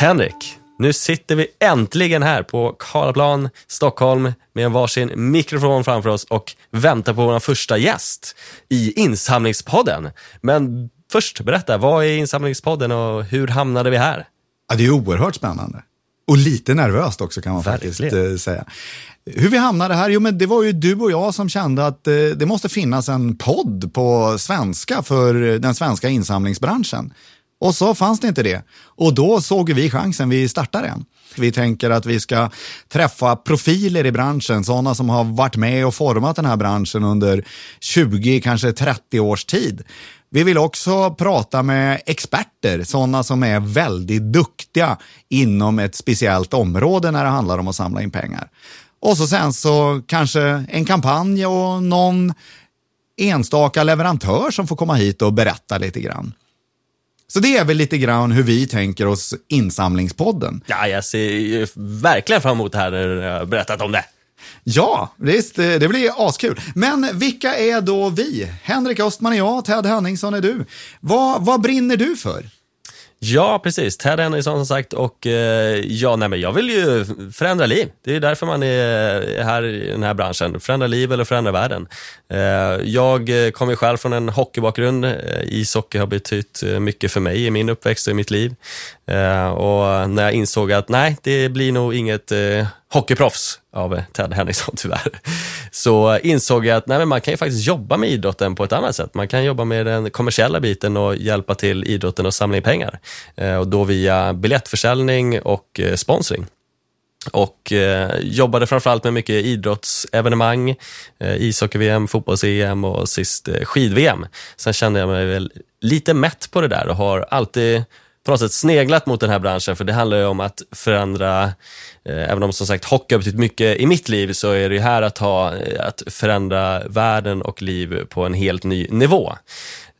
Henrik, nu sitter vi äntligen här på Karlaplan, Stockholm med en varsin mikrofon framför oss och väntar på vår första gäst i Insamlingspodden. Men först, berätta, vad är Insamlingspodden och hur hamnade vi här? Ja, det är oerhört spännande. Och lite nervöst också kan man Verkligen. faktiskt eh, säga. Hur vi hamnade här? Jo, men det var ju du och jag som kände att eh, det måste finnas en podd på svenska för den svenska insamlingsbranschen. Och så fanns det inte det. Och då såg vi chansen, vi startar den. Vi tänker att vi ska träffa profiler i branschen, sådana som har varit med och format den här branschen under 20, kanske 30 års tid. Vi vill också prata med experter, sådana som är väldigt duktiga inom ett speciellt område när det handlar om att samla in pengar. Och så sen så kanske en kampanj och någon enstaka leverantör som får komma hit och berätta lite grann. Så det är väl lite grann hur vi tänker oss insamlingspodden. Ja, jag ser verkligen fram emot det här när du har berättat om det. Ja, visst, eh, det blir askul. Men vilka är då vi? Henrik Östman är jag, Ted Henningsson är du. Vad, vad brinner du för? Ja, precis. Ted Henningsson som sagt och eh, ja, nej, men jag vill ju förändra liv. Det är därför man är här i den här branschen. Förändra liv eller förändra världen. Eh, jag eh, kommer själv från en hockeybakgrund. Ishockey har betytt mycket för mig i min uppväxt och i mitt liv. Och när jag insåg att nej, det blir nog inget hockeyproffs av Ted Henriksson tyvärr, så insåg jag att nej, men man kan ju faktiskt jobba med idrotten på ett annat sätt. Man kan jobba med den kommersiella biten och hjälpa till idrotten att samla in pengar. Eh, och då via biljettförsäljning och eh, sponsring och eh, jobbade framförallt med mycket idrottsevenemang, eh, ishockey-VM, fotbolls-EM och sist eh, skid-VM. Sen kände jag mig väl lite mätt på det där och har alltid på något sätt sneglat mot den här branschen, för det handlar ju om att förändra, eh, även om som sagt hockey har betytt mycket i mitt liv, så är det ju här att, ha, eh, att förändra världen och liv på en helt ny nivå.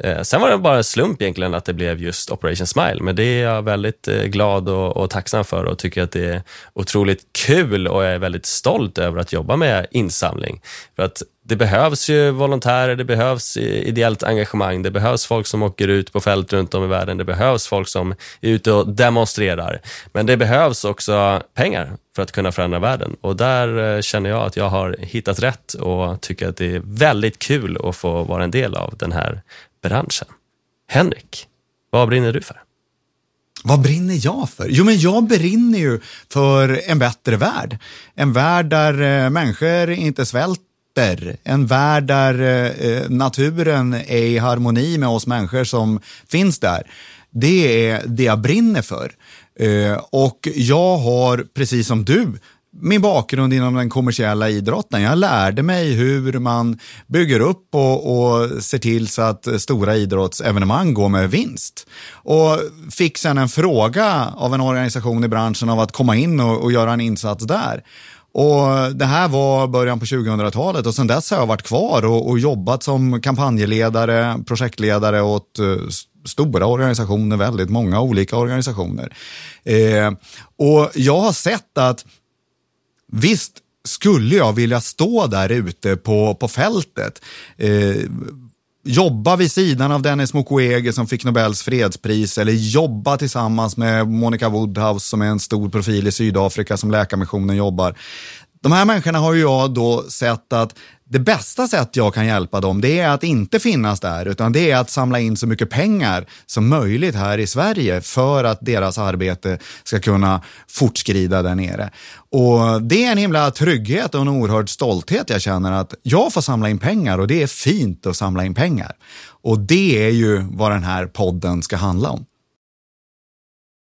Eh, sen var det bara en slump egentligen att det blev just Operation Smile, men det är jag väldigt eh, glad och, och tacksam för och tycker att det är otroligt kul och jag är väldigt stolt över att jobba med insamling. För att det behövs ju volontärer, det behövs ideellt engagemang, det behövs folk som åker ut på fält runt om i världen, det behövs folk som är ute och demonstrerar. Men det behövs också pengar för att kunna förändra världen och där eh, känner jag att jag har hittat rätt och tycker att det är väldigt kul att få vara en del av den här branschen. Henrik, vad brinner du för? Vad brinner jag för? Jo, men jag brinner ju för en bättre värld. En värld där eh, människor inte svälter. En värld där eh, eh, naturen är i harmoni med oss människor som finns där. Det är det jag brinner för. Eh, och jag har, precis som du, min bakgrund inom den kommersiella idrotten. Jag lärde mig hur man bygger upp och, och ser till så att stora idrottsevenemang går med vinst. Och fick sen en fråga av en organisation i branschen av att komma in och, och göra en insats där. Och Det här var början på 2000-talet och sen dess har jag varit kvar och, och jobbat som kampanjledare, projektledare åt uh, stora organisationer, väldigt många olika organisationer. Eh, och jag har sett att Visst skulle jag vilja stå där ute på, på fältet. Eh, jobba vid sidan av Dennis Mukwege som fick Nobels fredspris eller jobba tillsammans med Monica Woodhouse som är en stor profil i Sydafrika som Läkarmissionen jobbar. De här människorna har ju jag då sett att det bästa sätt jag kan hjälpa dem det är att inte finnas där utan det är att samla in så mycket pengar som möjligt här i Sverige för att deras arbete ska kunna fortskrida där nere. Och Det är en himla trygghet och en oerhörd stolthet jag känner att jag får samla in pengar och det är fint att samla in pengar. Och det är ju vad den här podden ska handla om.